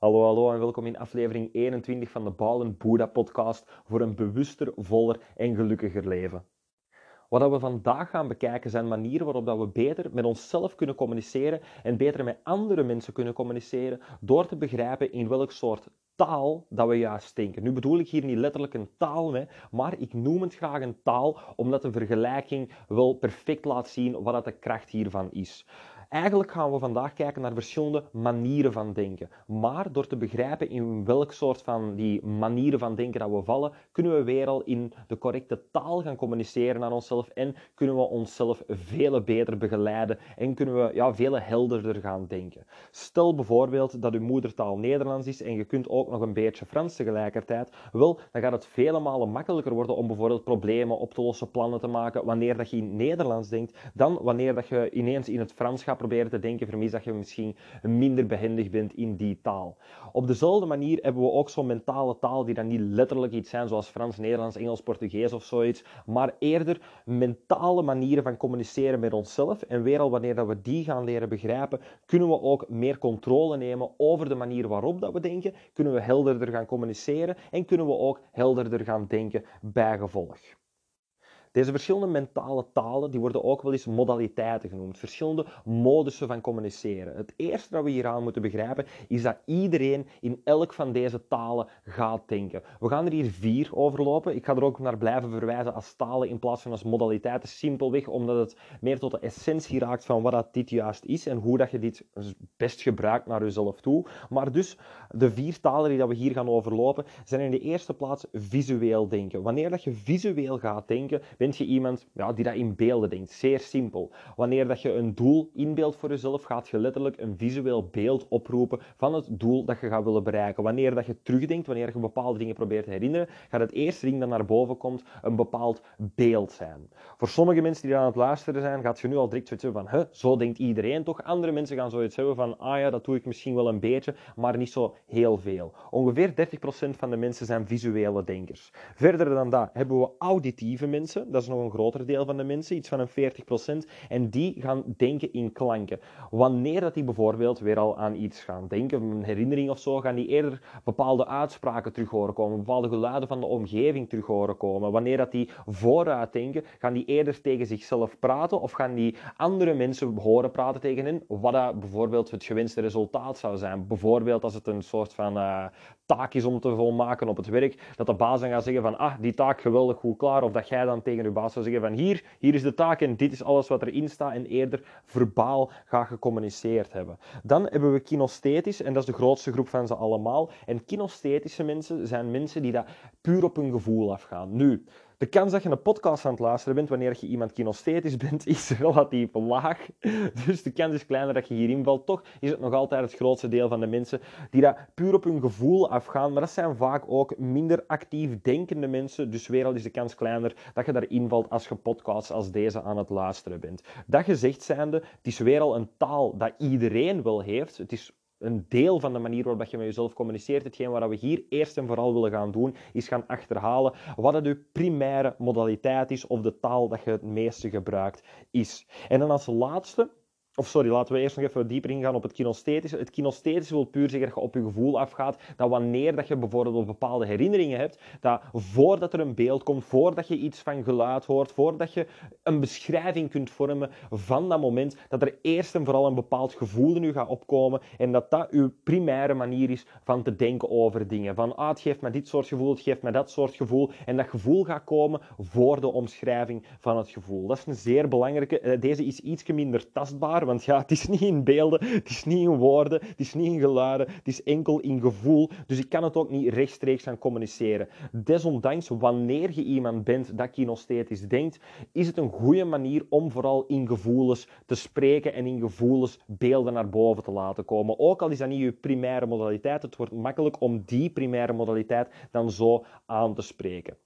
Hallo, hallo en welkom in aflevering 21 van de Balen Boeddha podcast voor een bewuster, voller en gelukkiger leven. Wat we vandaag gaan bekijken zijn manieren waarop we beter met onszelf kunnen communiceren en beter met andere mensen kunnen communiceren door te begrijpen in welk soort taal dat we juist denken. Nu bedoel ik hier niet letterlijk een taal, mee, maar ik noem het graag een taal omdat de vergelijking wel perfect laat zien wat de kracht hiervan is. Eigenlijk gaan we vandaag kijken naar verschillende manieren van denken. Maar door te begrijpen in welk soort van die manieren van denken dat we vallen, kunnen we weer al in de correcte taal gaan communiceren naar onszelf en kunnen we onszelf veel beter begeleiden en kunnen we ja, veel helderder gaan denken. Stel bijvoorbeeld dat uw moedertaal Nederlands is en je kunt ook nog een beetje Frans tegelijkertijd. Wel, dan gaat het vele malen makkelijker worden om bijvoorbeeld problemen op te lossen, plannen te maken wanneer dat je in Nederlands denkt, dan wanneer dat je ineens in het Frans gaat proberen te denken, vermis dat je misschien minder behendig bent in die taal. Op dezelfde manier hebben we ook zo'n mentale taal die dan niet letterlijk iets zijn zoals Frans, Nederlands, Engels, Portugees of zoiets, maar eerder mentale manieren van communiceren met onszelf. En weer al wanneer dat we die gaan leren begrijpen, kunnen we ook meer controle nemen over de manier waarop dat we denken, kunnen we helderder gaan communiceren en kunnen we ook helderder gaan denken bij gevolg. Deze verschillende mentale talen die worden ook wel eens modaliteiten genoemd, verschillende modussen van communiceren. Het eerste dat we hieraan moeten begrijpen is dat iedereen in elk van deze talen gaat denken. We gaan er hier vier overlopen. Ik ga er ook naar blijven verwijzen als talen in plaats van als modaliteiten, simpelweg omdat het meer tot de essentie raakt van wat dat dit juist is en hoe dat je dit best gebruikt naar jezelf toe. Maar dus de vier talen die dat we hier gaan overlopen zijn in de eerste plaats visueel denken. Wanneer dat je visueel gaat denken, bent je iemand ja, die dat in beelden denkt. Zeer simpel. Wanneer dat je een doel inbeeldt voor jezelf, gaat je letterlijk een visueel beeld oproepen van het doel dat je gaat willen bereiken. Wanneer dat je terugdenkt, wanneer je bepaalde dingen probeert te herinneren, gaat het eerste ding dat naar boven komt een bepaald beeld zijn. Voor sommige mensen die aan het luisteren zijn, gaat je nu al direct zoiets hebben van, zo denkt iedereen toch? Andere mensen gaan zoiets hebben van, ah ja, dat doe ik misschien wel een beetje, maar niet zo heel veel. Ongeveer 30% van de mensen zijn visuele denkers. Verder dan dat hebben we auditieve mensen dat is nog een groter deel van de mensen, iets van een 40%. En die gaan denken in klanken. Wanneer dat die bijvoorbeeld weer al aan iets gaan denken, een herinnering of zo, gaan die eerder bepaalde uitspraken terug horen komen, bepaalde geluiden van de omgeving terug horen komen. Wanneer dat die vooruit denken, gaan die eerder tegen zichzelf praten of gaan die andere mensen horen praten tegen hen, wat dat bijvoorbeeld het gewenste resultaat zou zijn. Bijvoorbeeld als het een soort van uh, taak is om te volmaken op het werk, dat de baas dan gaat zeggen van, ah, die taak geweldig goed klaar, of dat jij dan tegen je baas zou zeggen van, hier, hier is de taak en dit is alles wat erin staat, en eerder verbaal gaat gecommuniceerd hebben. Dan hebben we kinesthetisch, en dat is de grootste groep van ze allemaal. En kinesthetische mensen zijn mensen die dat puur op hun gevoel afgaan. Nu, de kans dat je een podcast aan het luisteren bent wanneer je iemand kinesthetisch bent, is relatief laag. Dus de kans is kleiner dat je hierin valt. Toch is het nog altijd het grootste deel van de mensen die dat puur op hun gevoel afgaan. Maar dat zijn vaak ook minder actief denkende mensen. Dus weer al is de kans kleiner dat je daarin valt als je podcasts als deze aan het luisteren bent. Dat gezegd zijnde, het is weer al een taal dat iedereen wel heeft. Het is een deel van de manier waarop je met jezelf communiceert. Hetgeen wat we hier eerst en vooral willen gaan doen, is gaan achterhalen wat het je primaire modaliteit is of de taal dat je het meeste gebruikt is. En dan als laatste of sorry, laten we eerst nog even dieper ingaan op het kinesthetische. Het kinesthetische wil puur zeggen dat je op je gevoel afgaat. Dat wanneer dat je bijvoorbeeld bepaalde herinneringen hebt, dat voordat er een beeld komt, voordat je iets van geluid hoort, voordat je een beschrijving kunt vormen van dat moment, dat er eerst en vooral een bepaald gevoel in je gaat opkomen en dat dat uw primaire manier is van te denken over dingen. Van, ah, het geeft me dit soort gevoel, het geeft me dat soort gevoel. En dat gevoel gaat komen voor de omschrijving van het gevoel. Dat is een zeer belangrijke. Eh, deze is iets minder tastbaar want ja, het is niet in beelden, het is niet in woorden, het is niet in geluiden, het is enkel in gevoel. Dus ik kan het ook niet rechtstreeks gaan communiceren. Desondanks, wanneer je iemand bent dat kinesthetisch denkt, is het een goede manier om vooral in gevoelens te spreken en in gevoelens beelden naar boven te laten komen. Ook al is dat niet je primaire modaliteit, het wordt makkelijk om die primaire modaliteit dan zo aan te spreken.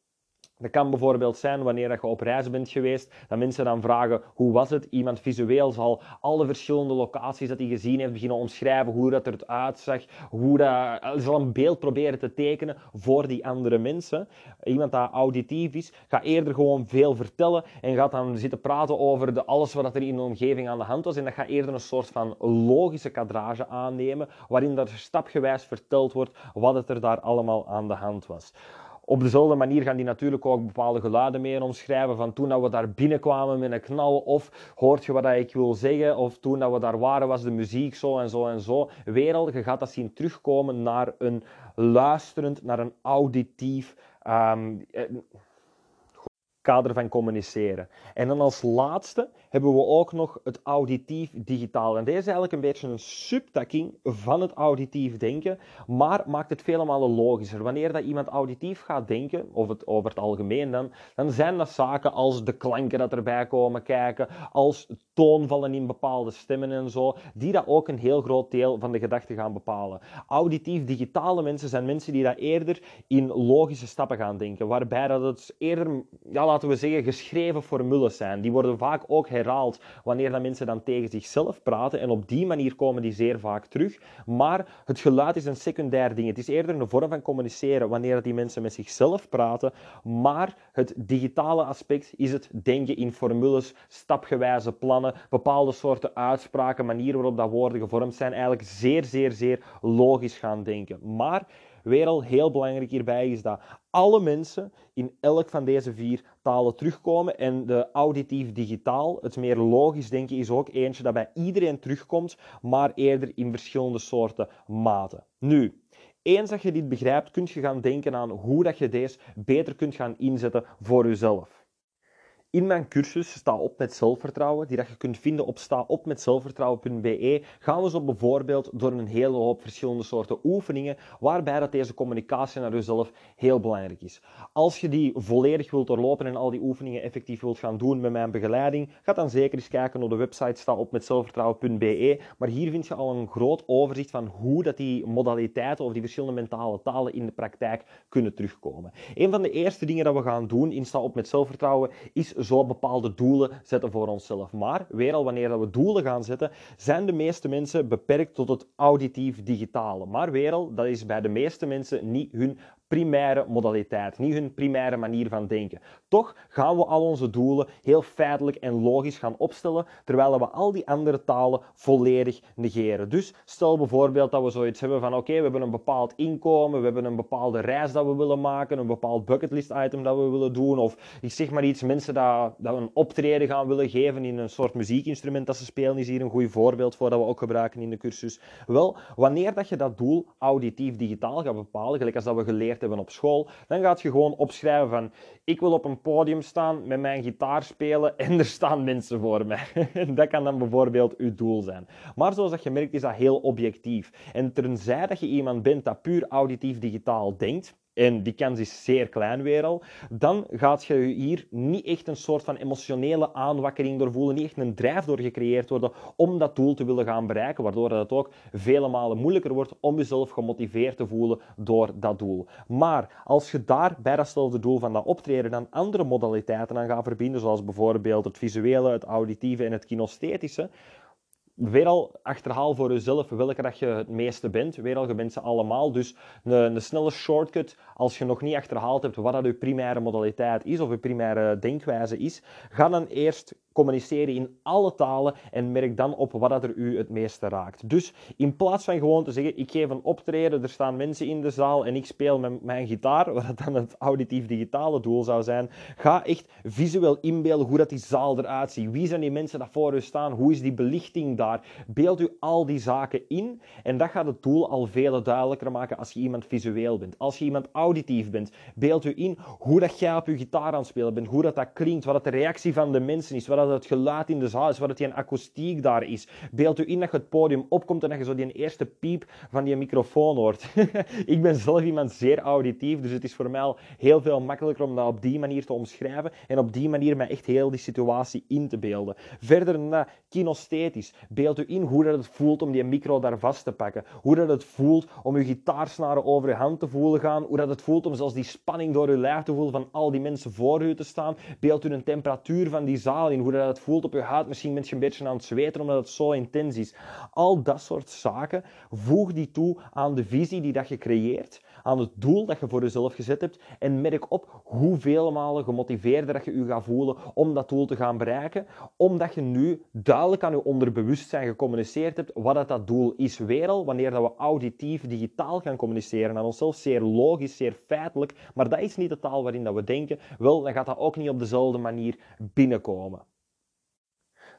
Dat kan bijvoorbeeld zijn wanneer je op reis bent geweest, dat mensen dan vragen hoe was het? Iemand visueel zal alle verschillende locaties dat hij gezien heeft beginnen omschrijven, hoe dat eruit uitzag, hoe dat, zal een beeld proberen te tekenen voor die andere mensen. Iemand dat auditief is, gaat eerder gewoon veel vertellen en gaat dan zitten praten over de, alles wat er in de omgeving aan de hand was en dat gaat eerder een soort van logische kadrage aannemen, waarin dat stapgewijs verteld wordt wat het er daar allemaal aan de hand was. Op dezelfde manier gaan die natuurlijk ook bepaalde geluiden mee omschrijven. Van toen dat we daar binnenkwamen met een knal. Of hoort je wat ik wil zeggen. Of toen dat we daar waren was de muziek zo en zo en zo. Wereld, je gaat dat zien terugkomen naar een luisterend, naar een auditief... Um, kader van communiceren. En dan als laatste hebben we ook nog het auditief digitaal. En deze is eigenlijk een beetje een subtakking van het auditief denken, maar maakt het vele logischer. Wanneer dat iemand auditief gaat denken, of het over het algemeen dan, dan zijn dat zaken als de klanken dat erbij komen kijken, als toonvallen in bepaalde stemmen en zo, die dat ook een heel groot deel van de gedachte gaan bepalen. Auditief digitale mensen zijn mensen die dat eerder in logische stappen gaan denken, waarbij dat het eerder, ja, laten we zeggen, geschreven formules zijn. Die worden vaak ook herhaald wanneer dat mensen dan tegen zichzelf praten. En op die manier komen die zeer vaak terug. Maar het geluid is een secundair ding. Het is eerder een vorm van communiceren wanneer die mensen met zichzelf praten. Maar het digitale aspect is het denken in formules, stapgewijze plannen, bepaalde soorten uitspraken, manieren waarop dat woorden gevormd zijn. Eigenlijk zeer, zeer, zeer logisch gaan denken. Maar Weer al heel belangrijk hierbij is dat alle mensen in elk van deze vier talen terugkomen. En de auditief digitaal, het meer logisch denken, is ook eentje dat bij iedereen terugkomt, maar eerder in verschillende soorten maten. Nu, eens dat je dit begrijpt, kun je gaan denken aan hoe dat je deze beter kunt gaan inzetten voor jezelf. In mijn cursus Sta op met zelfvertrouwen, die dat je kunt vinden op staopmetzelfvertrouwen.be, gaan we zo bijvoorbeeld door een hele hoop verschillende soorten oefeningen, waarbij dat deze communicatie naar jezelf heel belangrijk is. Als je die volledig wilt doorlopen en al die oefeningen effectief wilt gaan doen met mijn begeleiding, ga dan zeker eens kijken op de website staopmetzelfvertrouwen.be. Maar hier vind je al een groot overzicht van hoe dat die modaliteiten of die verschillende mentale talen in de praktijk kunnen terugkomen. Een van de eerste dingen dat we gaan doen in Sta op met zelfvertrouwen is zo bepaalde doelen zetten voor onszelf. Maar weer al wanneer we doelen gaan zetten, zijn de meeste mensen beperkt tot het auditief digitale. Maar weer al, dat is bij de meeste mensen niet hun primaire modaliteit, niet hun primaire manier van denken. Toch gaan we al onze doelen heel feitelijk en logisch gaan opstellen, terwijl we al die andere talen volledig negeren. Dus stel bijvoorbeeld dat we zoiets hebben van oké, we hebben een bepaald inkomen, we hebben een bepaalde reis dat we willen maken, een bepaald bucketlist item dat we willen doen, of ik zeg maar iets, mensen dat, dat een optreden gaan willen geven in een soort muziekinstrument dat ze spelen, is hier een goed voorbeeld voor dat we ook gebruiken in de cursus. Wel, wanneer dat je dat doel auditief digitaal gaat bepalen, gelijk als dat we geleerd hebben op school, dan gaat je gewoon opschrijven van ik wil op een podium staan met mijn gitaar spelen en er staan mensen voor mij. dat kan dan bijvoorbeeld uw doel zijn. Maar zoals dat je merkt is dat heel objectief. En tenzij dat je iemand bent dat puur auditief digitaal denkt, en die kans is zeer klein weer al, dan gaat je hier niet echt een soort van emotionele aanwakkering door voelen, niet echt een drijf door gecreëerd worden om dat doel te willen gaan bereiken, waardoor het ook vele malen moeilijker wordt om jezelf gemotiveerd te voelen door dat doel. Maar als je daar bij datzelfde doel van dat optreden dan andere modaliteiten aan gaat verbinden, zoals bijvoorbeeld het visuele, het auditieve en het kinesthetische, weer al achterhaal voor jezelf welke dat je het meeste bent. Weer al, je bent ze allemaal. Dus een, een, snelle shortcut, als je nog niet achterhaald hebt wat dat je primaire modaliteit is of je primaire denkwijze is, ga dan eerst communiceren in alle talen en merk dan op wat dat er u het meeste raakt. Dus in plaats van gewoon te zeggen, ik geef een optreden, er staan mensen in de zaal en ik speel met mijn gitaar, wat dan het auditief digitale doel zou zijn, ga echt visueel inbeelden hoe dat die zaal eruit ziet. Wie zijn die mensen dat voor u staan? Hoe is die belichting daar? Beeld u al die zaken in en dat gaat het doel al veel duidelijker maken als je iemand visueel bent. Als je iemand auditief bent, beeld u in hoe dat jij op je gitaar aan het spelen bent, hoe dat, dat klinkt, wat dat de reactie van de mensen is, wat dat het geluid in de zaal is, wat het die akoestiek daar is. Beeld u in dat je het podium opkomt en dat je zo die eerste piep van die microfoon hoort. ik ben zelf iemand zeer auditief, dus het is voor mij al heel veel makkelijker om dat op die manier te omschrijven en op die manier mij echt heel die situatie in te beelden. Verder naar kinesthetisch. Beeld u in hoe dat het voelt om die micro daar vast te pakken. Hoe dat het voelt om uw gitaarsnaren over uw hand te voelen gaan. Hoe dat het voelt om zelfs die spanning door uw lijf te voelen van al die mensen voor u te staan. Beeld u een temperatuur van die zaal in. Dat het voelt op uw huid. Misschien ben je een beetje aan het zweten omdat het zo intens is. Al dat soort zaken, voeg die toe aan de visie die dat je creëert aan het doel dat je voor jezelf gezet hebt en merk op hoeveel malen gemotiveerder dat je je gaat voelen om dat doel te gaan bereiken, omdat je nu duidelijk aan je onderbewustzijn gecommuniceerd hebt wat dat, dat doel is. Weer al, wanneer dat we auditief, digitaal gaan communiceren aan onszelf, zeer logisch, zeer feitelijk, maar dat is niet de taal waarin dat we denken, wel, dan gaat dat ook niet op dezelfde manier binnenkomen.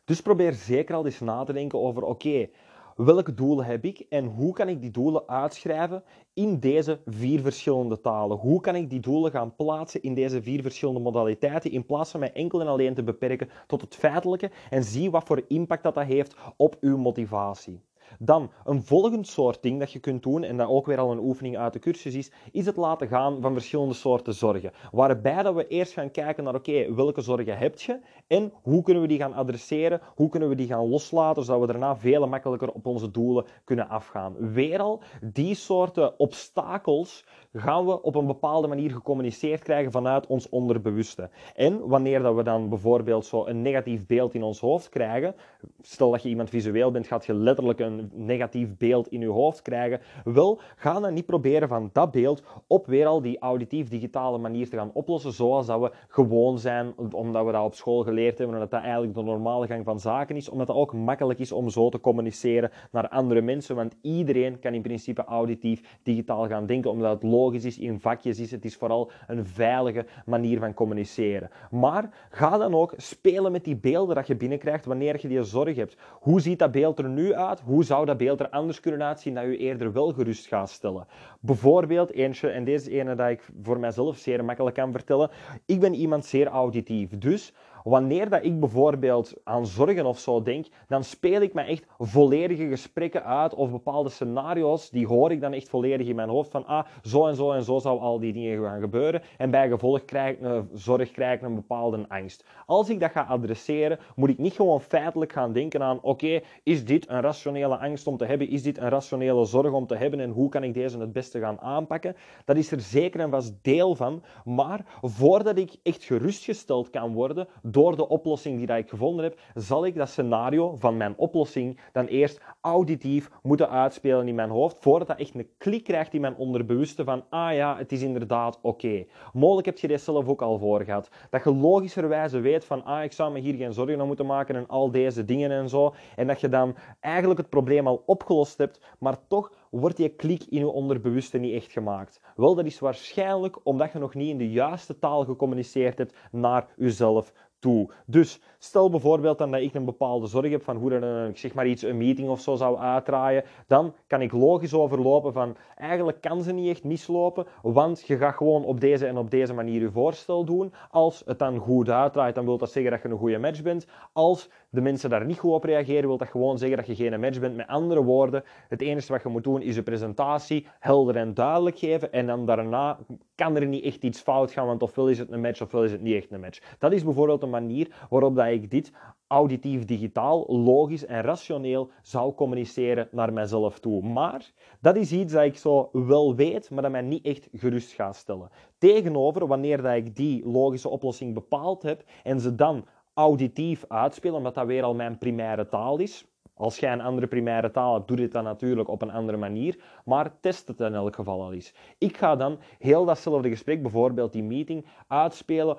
Dus probeer zeker al eens na te denken over, oké, welke doelen heb ik en hoe kan ik die doelen uitschrijven in deze vier verschillende talen? Hoe kan ik die doelen gaan plaatsen in deze vier verschillende modaliteiten in plaats van mij enkel en alleen te beperken tot het feitelijke en zie wat voor impact dat, dat heeft op uw motivatie? Dan, een volgend soort ding dat je kunt doen, en dat ook weer al een oefening uit de cursus is, is het laten gaan van verschillende soorten zorgen. Waarbij dat we eerst gaan kijken naar, oké, welke zorgen heb je en hoe kunnen we die gaan adresseren, hoe kunnen we die gaan loslaten, zodat we daarna veel makkelijker op onze doelen kunnen afgaan. Weer al, die soorten obstakels gaan we op een bepaalde manier gecommuniceerd krijgen vanuit ons onderbewuste. En wanneer dat we dan bijvoorbeeld zo een negatief beeld in ons hoofd krijgen, stel dat je iemand visueel bent, gaat je letterlijk een negatief beeld in je hoofd krijgen. Wel, ga dan niet proberen van dat beeld op weer al die auditief-digitale manier te gaan oplossen, zoals dat we gewoon zijn, omdat we dat op school geleerd hebben, omdat dat eigenlijk de normale gang van zaken is, omdat het ook makkelijk is om zo te communiceren naar andere mensen, want iedereen kan in principe auditief digitaal gaan denken, omdat het logisch is, in vakjes is. Het is vooral een veilige manier van communiceren. Maar ga dan ook spelen met die beelden dat je binnenkrijgt wanneer je die zorg hebt. Hoe ziet dat beeld er nu uit? Hoe zou dat beeld er anders kunnen uitzien dat je eerder wel gerust gaat stellen? Bijvoorbeeld eentje, en deze ene dat ik voor mijzelf zeer makkelijk kan vertellen. Ik ben iemand zeer auditief, dus Wanneer dat ik bijvoorbeeld aan zorgen of zo denk, dan speel ik me echt volledige gesprekken uit of bepaalde scenario's, die hoor ik dan echt volledig in mijn hoofd van ah, zo en zo en zo zou al die dingen gaan gebeuren en bij gevolg krijg ik een zorg, krijg ik een bepaalde angst. Als ik dat ga adresseren, moet ik niet gewoon feitelijk gaan denken aan oké, is dit een rationele angst om te hebben, is dit een rationele zorg om te hebben en hoe kan ik deze het beste gaan aanpakken? Dat is er zeker en vast deel van, maar voordat ik echt gerustgesteld kan worden, door de oplossing die dat ik gevonden heb, zal ik dat scenario van mijn oplossing dan eerst auditief moeten uitspelen in mijn hoofd, voordat dat echt een klik krijgt in mijn onderbewuste van, ah ja, het is inderdaad oké. Mogelijk heb je dit zelf ook al voor gehad. Dat je logischerwijze weet van, ah, ik zou me hier geen zorgen om moeten maken en al deze dingen en zo. En dat je dan eigenlijk het probleem al opgelost hebt, maar toch wordt die klik in je onderbewuste niet echt gemaakt? Wel, dat is waarschijnlijk omdat je nog niet in de juiste taal gecommuniceerd hebt naar jezelf Dus stel bijvoorbeeld dan dat ik een bepaalde zorg heb van hoe een, zeg maar iets, een meeting of zo zou uitdraaien, dan kan ik logisch overlopen van eigenlijk kan ze niet echt mislopen, want je gaat gewoon op deze en op deze manier je voorstel doen. Als het dan goed uitdraait, dan wil dat zeggen dat je een goede match bent. Als de mensen daar niet goed op reageren, wil dat gewoon zeggen dat je geen match bent. Met andere woorden, het enige wat je moet doen is je presentatie helder en duidelijk geven en dan daarna kan er niet echt iets fout gaan, want ofwel is het een match ofwel is het niet echt een match. Dat is bijvoorbeeld een manier waarop dat ik dit auditief digitaal, logisch en rationeel zou communiceren naar mezelf toe. Maar dat is iets dat ik zo wel weet, maar dat mij niet echt gerust gaat stellen. Tegenover wanneer dat ik die logische oplossing bepaald heb en ze dan auditief uitspelen, omdat dat weer al mijn primaire taal is. Als jij een andere primaire taal hebt, doe dit dan natuurlijk op een andere manier, maar test het in elk geval al eens. Ik ga dan heel datzelfde gesprek, bijvoorbeeld die meeting, uitspelen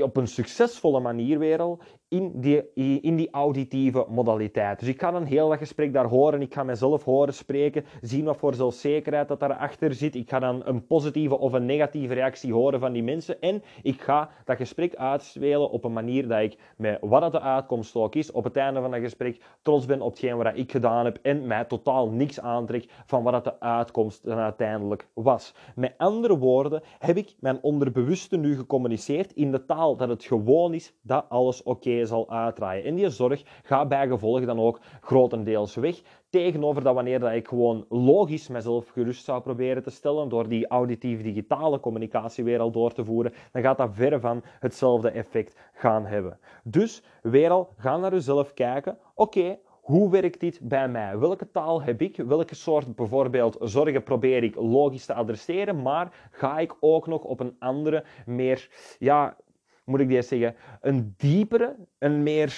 op een succesvolle manier weer al in die, in die auditieve modaliteit. Dus ik ga een heel dat gesprek daar horen, ik ga mezelf horen spreken, zien wat voor zelfzekerheid dat daarachter zit. Ik ga dan een positieve of een negatieve reactie horen van die mensen en ik ga dat gesprek uitspelen op een manier dat ik met wat de uitkomst ook is, op het einde van dat gesprek trots ben op hetgeen wat ik gedaan heb en mij totaal niks aantrek van wat de uitkomst dan uiteindelijk was. Met andere woorden heb ik mijn onderbewuste nu gecommuniceerd in de taal dat het gewoon is dat alles oké zal uitdraaien. En die zorg gaat bij gevolg dan ook grotendeels weg. Tegenover dat wanneer dat ik gewoon logisch mezelf gerust zou proberen te stellen door die auditief-digitale communicatiewereld door te voeren, dan gaat dat verre van hetzelfde effect gaan hebben. Dus weer al, ga naar jezelf kijken. Oké, hoe werkt dit bij mij? Welke taal heb ik? Welke soort bijvoorbeeld zorgen probeer ik logisch te adresseren? Maar ga ik ook nog op een andere, meer, ja, moet ik dit zeggen, een diepere, een meer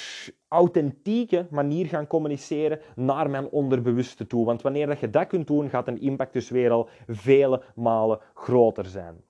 authentieke manier gaan communiceren naar mijn onderbewuste toe. Want wanneer dat je dat kunt doen, gaat een impact dus weer al vele malen groter zijn.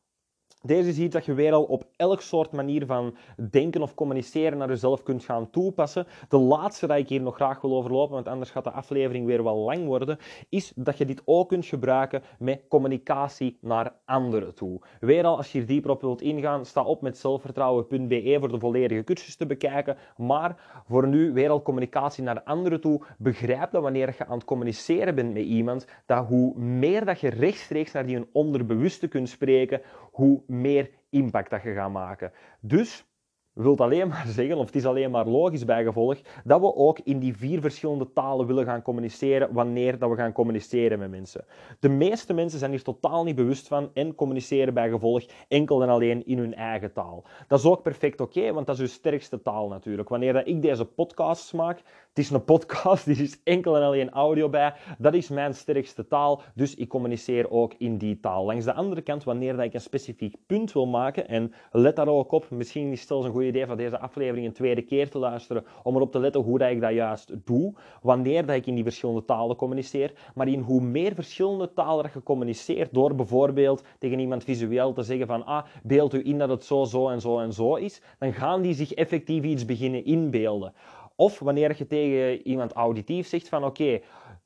Deze is iets dat je weer al op elk soort manier van denken of communiceren naar jezelf kunt gaan toepassen. De laatste dat ik hier nog graag wil overlopen, want anders gaat de aflevering weer wel lang worden, is dat je dit ook kunt gebruiken met communicatie naar anderen toe. Weer al, als je hier dieper op wilt ingaan, sta op met zelfvertrouwen.be voor de volledige cursus te bekijken. Maar voor nu, weer al communicatie naar anderen toe, begrijp dat wanneer je aan het communiceren bent met iemand, dat hoe meer dat je rechtstreeks naar die onderbewuste kunt spreken, hoe meer impact dat je gaat maken. Dus wilt alleen maar zeggen, of het is alleen maar logisch bijgevolg, dat we ook in die vier verschillende talen willen gaan communiceren wanneer dat we gaan communiceren met mensen. De meeste mensen zijn hier totaal niet bewust van en communiceren bij gevolg enkel en alleen in hun eigen taal. Dat is ook perfect oké, want dat is uw sterkste taal natuurlijk. Wanneer dat ik deze podcasts maak, het is een podcast, die is enkel en alleen audio bij, dat is mijn sterkste taal, dus ik communiceer ook in die taal. Langs de andere kant, wanneer dat ik een specifiek punt wil maken, en let daar ook op, misschien is het zelfs een idee van deze aflevering een tweede keer te luisteren, om erop te letten hoe dat ik dat juist doe, wanneer dat ik in die verschillende talen communiceer, maar in hoe meer verschillende talen dat je communiceert, door bijvoorbeeld tegen iemand visueel te zeggen van, ah, beeld u in dat het zo, zo en zo en zo is, dan gaan die zich effectief iets beginnen inbeelden. Of wanneer je tegen iemand auditief zegt van oké,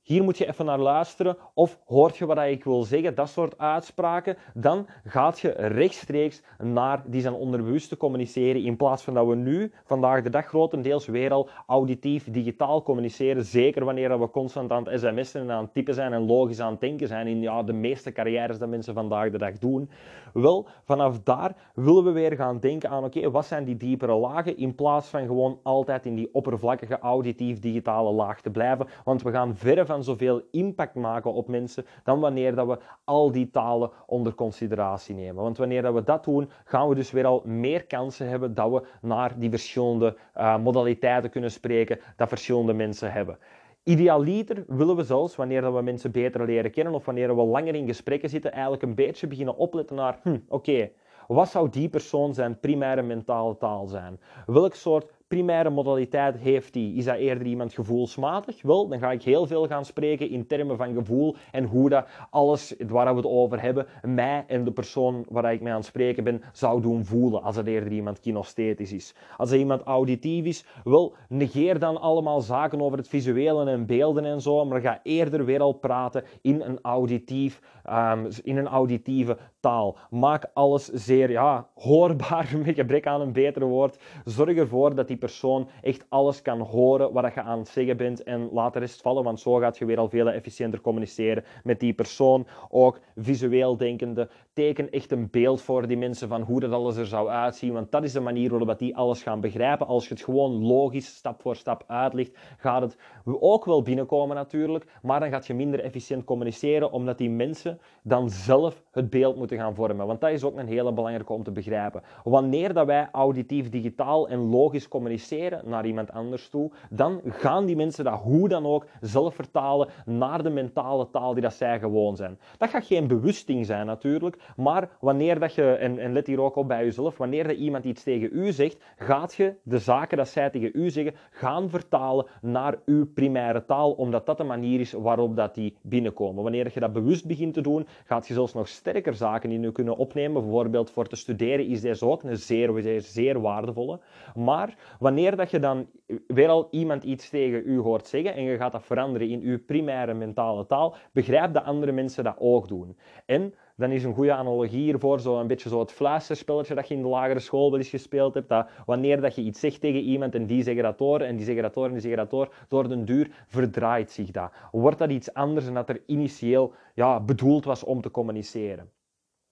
hier moet je even naar luisteren. Of hoort je wat ik wil zeggen, dat soort uitspraken. Dan gaat je rechtstreeks naar die zijn onderbewust communiceren. In plaats van dat we nu, vandaag de dag, grotendeels weer al auditief, digitaal communiceren. Zeker wanneer we constant aan het sms'en en aan het typen zijn en logisch aan het denken zijn. In ja, de meeste carrières dat mensen vandaag de dag doen. Wel, vanaf daar willen we weer gaan denken aan oké, wat zijn die diepere lagen? In plaats van gewoon altijd in die oppervlakkige auditief digitale laag te blijven. Want we gaan verre van zoveel impact maken op mensen dan wanneer dat we al die talen onder consideratie nemen. Want wanneer dat we dat doen, gaan we dus weer al meer kansen hebben dat we naar die verschillende uh, modaliteiten kunnen spreken dat verschillende mensen hebben. Idealiter willen we zelfs, wanneer we mensen beter leren kennen of wanneer we langer in gesprekken zitten, eigenlijk een beetje beginnen opletten naar, hm, oké, wat zou die persoon zijn primaire mentale taal zijn? Welk soort primaire modaliteit heeft die? Is dat eerder iemand gevoelsmatig? Wel, dan ga ik heel veel gaan spreken in termen van gevoel en hoe dat alles waar we het over hebben, mij en de persoon waar ik mee aan het spreken ben, zou doen voelen als het eerder iemand kinesthetisch is. Als er iemand auditief is, wel, negeer dan allemaal zaken over het visuele en beelden en zo, maar ga eerder weer al praten in een, auditief, um, in een auditieve taal. Maak alles zeer ja, hoorbaar, met gebrek aan een beter woord. Zorg ervoor dat die persoon echt alles kan horen wat je aan het zeggen bent en laat de rest vallen, want zo gaat je weer al veel efficiënter communiceren met die persoon. Ook visueel denkende, teken echt een beeld voor die mensen van hoe dat alles er zou uitzien, want dat is de manier waarop die alles gaan begrijpen. Als je het gewoon logisch stap voor stap uitlegt, gaat het ook wel binnenkomen natuurlijk, maar dan gaat je minder efficiënt communiceren, omdat die mensen dan zelf het beeld moeten gaan vormen. Want dat is ook een hele belangrijke om te begrijpen. Wanneer dat wij auditief, digitaal en logisch communiceren naar iemand anders toe, dan gaan die mensen dat hoe dan ook zelf vertalen naar de mentale taal die dat zij gewoon zijn. Dat gaat geen bewusting zijn natuurlijk, maar wanneer dat je, en, let hier ook op bij jezelf, wanneer dat iemand iets tegen u zegt, gaat je de zaken dat zij tegen u zeggen gaan vertalen naar uw primaire taal, omdat dat de manier is waarop dat die binnenkomen. Wanneer je dat bewust begint te doen, gaat je zelfs nog sterker zaken in je kunnen opnemen. Bijvoorbeeld voor te studeren is deze ook een zeer, zeer, zeer waardevolle. Maar wanneer dat je dan weer al iemand iets tegen u hoort zeggen en je gaat dat veranderen in uw primaire mentale taal, begrijp dat andere mensen dat ook doen. En dan is een goede analogie hiervoor zo een beetje zo het fluisterspelletje dat je in de lagere school wel eens gespeeld hebt. Dat wanneer dat je iets zegt tegen iemand en die zeggen dat door en die zeggen dat door en die zeggen dat door, door den duur verdraait zich dat. Wordt dat iets anders dan dat er initieel ja, bedoeld was om te communiceren.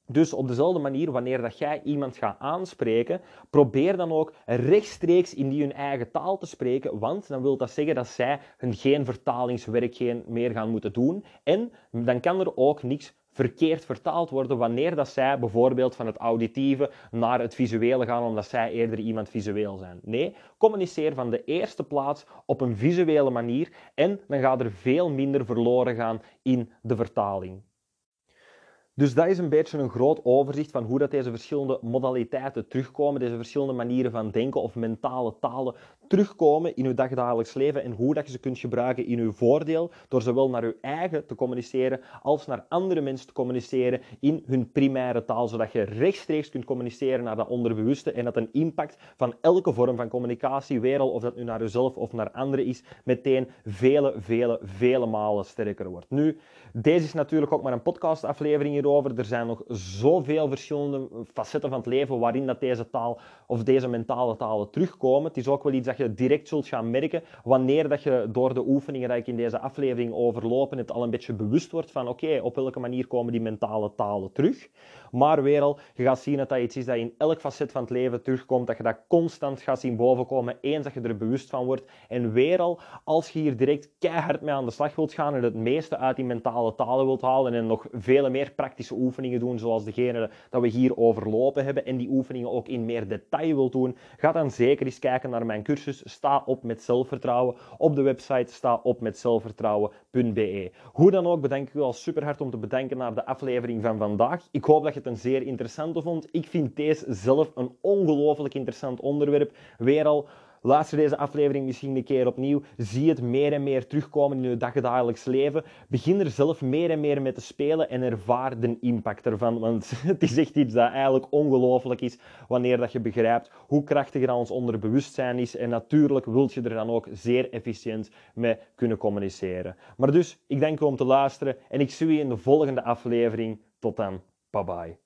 Dus op dezelfde manier, wanneer dat jij iemand gaat aanspreken, probeer dan ook rechtstreeks in die hun eigen taal te spreken, want dan wil dat zeggen dat zij hun geen vertalingswerk meer gaan moeten doen. En dan kan er ook niks verkeerd vertaald worden wanneer dat zij bijvoorbeeld van het auditieve naar het visuele gaan omdat zij eerder iemand visueel zijn. Nee, communiceer van de eerste plaats op een visuele manier en dan gaat er veel minder verloren gaan in de vertaling. Dus dat is een beetje een groot overzicht van hoe dat deze verschillende modaliteiten terugkomen, deze verschillende manieren van denken of mentale talen terugkomen in uw dagdagelijks leven en hoe dat je ze kunt gebruiken in uw voordeel door zowel naar uw eigen te communiceren als naar andere mensen te communiceren in hun primaire taal, zodat je rechtstreeks kunt communiceren naar dat onderbewuste en dat een impact van elke vorm van communicatie, weer al of dat nu naar uzelf of naar anderen is, meteen vele, vele, vele malen sterker wordt. Nu, deze is natuurlijk ook maar een podcastaflevering hierover. Er zijn nog zoveel verschillende facetten van het leven waarin dat deze taal of deze mentale talen terugkomen. Het is ook wel iets dat je direct zult gaan merken wanneer dat je door de oefeningen die ik in deze aflevering overlopen het al een beetje bewust wordt van oké, op welke manier komen die mentale talen terug. Maar weer al, je gaat zien dat dat iets is dat in elk facet van het leven terugkomt, dat je dat constant gaat zien bovenkomen, eens dat je er bewust van wordt. En weer al, als je hier direct keihard mee aan de slag wilt gaan en het meeste uit die mentale talen wilt halen en nog vele meer praktische oefeningen doen, zoals degene dat we hier overlopen hebben, en die oefeningen ook in meer detail wilt doen, ga dan zeker eens kijken naar mijn cursus Sta op met zelfvertrouwen. Op de website sta op met zelfvertrouwen.be. Hoe dan ook bedank ik u al super hard om te bedenken naar de aflevering van vandaag. Ik hoop dat het een zeer interessante vond. Ik vind deze zelf een ongelooflijk interessant onderwerp. Weer al Luister deze aflevering misschien een keer opnieuw. Zie het meer en meer terugkomen in je dagdagelijks leven. Begin er zelf meer en meer mee te spelen en ervaar de impact ervan. Want het is echt iets dat eigenlijk ongelooflijk is wanneer dat je begrijpt hoe krachtig ons onderbewustzijn is. En natuurlijk wilt je er dan ook zeer efficiënt mee kunnen communiceren. Maar dus, ik dank u om te luisteren en ik zie je in de volgende aflevering. Tot dan. Bye bye.